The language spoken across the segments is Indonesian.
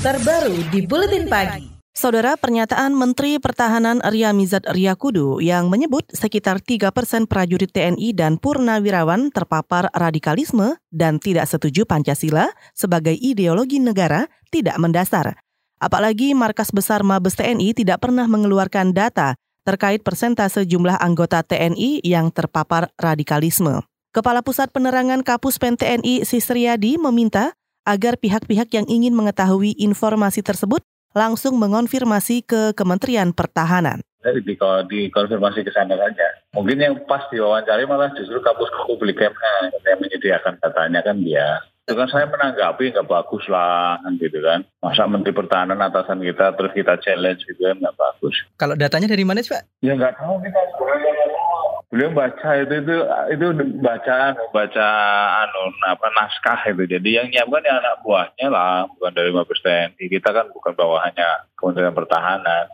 terbaru di Buletin Pagi. Saudara, pernyataan Menteri Pertahanan Ria Mizat Riyakudu yang menyebut sekitar 3 persen prajurit TNI dan purnawirawan terpapar radikalisme dan tidak setuju Pancasila sebagai ideologi negara tidak mendasar. Apalagi Markas Besar Mabes TNI tidak pernah mengeluarkan data terkait persentase jumlah anggota TNI yang terpapar radikalisme. Kepala Pusat Penerangan Kapus Pen TNI Sisriyadi meminta agar pihak-pihak yang ingin mengetahui informasi tersebut langsung mengonfirmasi ke Kementerian Pertahanan. Jadi di, dikonfirmasi ke sana saja. Mungkin yang pas diwawancari malah justru kapus publik Kemhan yang menyediakan datanya kan dia. Itu kan saya menanggapi nggak bagus lah kan gitu kan. Masa Menteri Pertahanan atasan kita terus kita challenge gitu kan nggak bagus. Kalau datanya dari mana sih Pak? Ya nggak tahu kita beliau baca itu itu itu bacaan baca anu apa naskah itu jadi yang nyiapkan ya anak buahnya lah bukan dari Mabes TNI kita kan bukan bawahannya Kementerian Pertahanan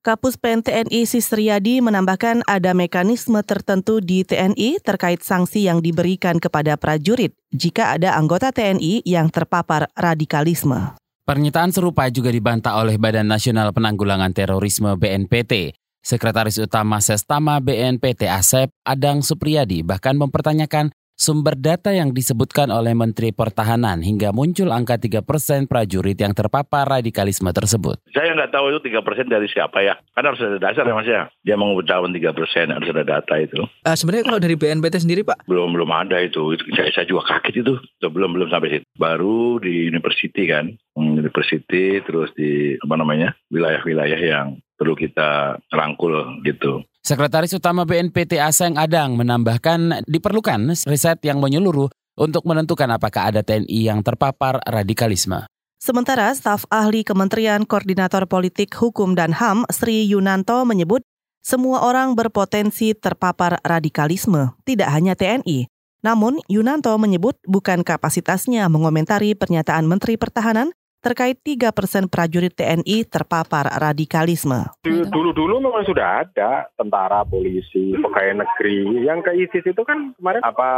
Kapus Pen TNI Sisriyadi menambahkan ada mekanisme tertentu di TNI terkait sanksi yang diberikan kepada prajurit jika ada anggota TNI yang terpapar radikalisme. Pernyataan serupa juga dibantah oleh Badan Nasional Penanggulangan Terorisme BNPT. Sekretaris Utama Sestama BNPT Asep Adang Supriyadi bahkan mempertanyakan sumber data yang disebutkan oleh Menteri Pertahanan hingga muncul angka 3 persen prajurit yang terpapar radikalisme tersebut. Saya nggak tahu itu 3 persen dari siapa ya. Kan harus ada dasar ya mas ya. Dia mengutarakan 3 persen harus ada data itu. Uh, sebenarnya kalau dari BNPT sendiri Pak? Belum belum ada itu. Saya, saya juga kaget itu. Belum belum sampai situ. Baru di university kan. University terus di apa namanya wilayah-wilayah yang perlu kita rangkul gitu. Sekretaris Utama BNPT Aseng Adang menambahkan diperlukan riset yang menyeluruh untuk menentukan apakah ada TNI yang terpapar radikalisme. Sementara staf ahli Kementerian Koordinator Politik Hukum dan HAM Sri Yunanto menyebut semua orang berpotensi terpapar radikalisme, tidak hanya TNI. Namun, Yunanto menyebut bukan kapasitasnya mengomentari pernyataan Menteri Pertahanan terkait 3 persen prajurit TNI terpapar radikalisme. Dulu-dulu memang sudah ada tentara, polisi, pegawai negeri. Yang ke ISIS itu kan kemarin apa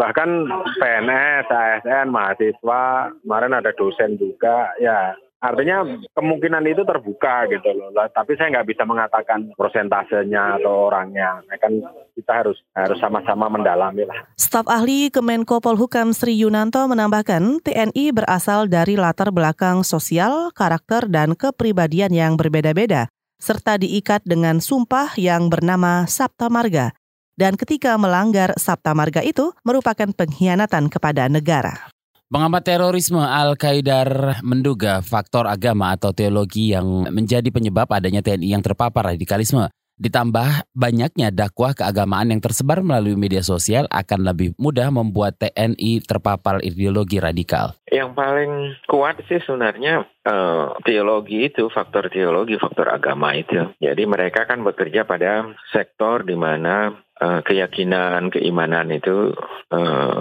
bahkan PNS, ASN, mahasiswa, kemarin ada dosen juga. Ya Artinya kemungkinan itu terbuka gitu loh. Tapi saya nggak bisa mengatakan prosentasenya atau orangnya. Nah, kan kita harus harus sama-sama mendalami lah. Staf ahli Kemenko Polhukam Sri Yunanto menambahkan TNI berasal dari latar belakang sosial, karakter, dan kepribadian yang berbeda-beda, serta diikat dengan sumpah yang bernama Sabta Marga. Dan ketika melanggar Sabta Marga itu merupakan pengkhianatan kepada negara. Pengamat terorisme Al-Qaidar menduga faktor agama atau teologi yang menjadi penyebab adanya TNI yang terpapar radikalisme. Ditambah banyaknya dakwah keagamaan yang tersebar melalui media sosial akan lebih mudah membuat TNI terpapar ideologi radikal. Yang paling kuat sih sebenarnya uh, teologi itu, faktor teologi, faktor agama itu. Jadi mereka kan bekerja pada sektor di mana uh, keyakinan, keimanan itu uh,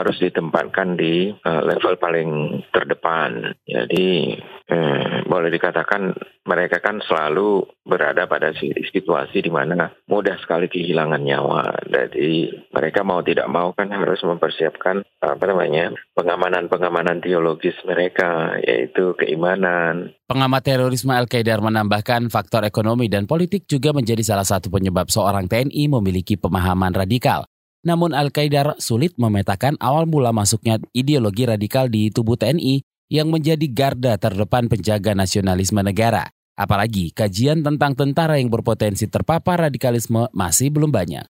harus ditempatkan di uh, level paling terdepan. Jadi uh, boleh dikatakan mereka kan selalu berada pada situasi di mana mudah sekali kehilangan nyawa. Jadi mereka mau tidak mau kan harus mempersiapkan apa namanya pengamanan-pengamanan teologis mereka yaitu keimanan. Pengamat terorisme Al-Qaeda menambahkan faktor ekonomi dan politik juga menjadi salah satu penyebab seorang TNI memiliki pemahaman radikal. Namun Al-Qaeda sulit memetakan awal mula masuknya ideologi radikal di tubuh TNI yang menjadi garda terdepan penjaga nasionalisme negara. Apalagi kajian tentang tentara yang berpotensi terpapar radikalisme masih belum banyak.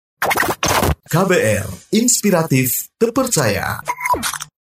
KBR, inspiratif, terpercaya.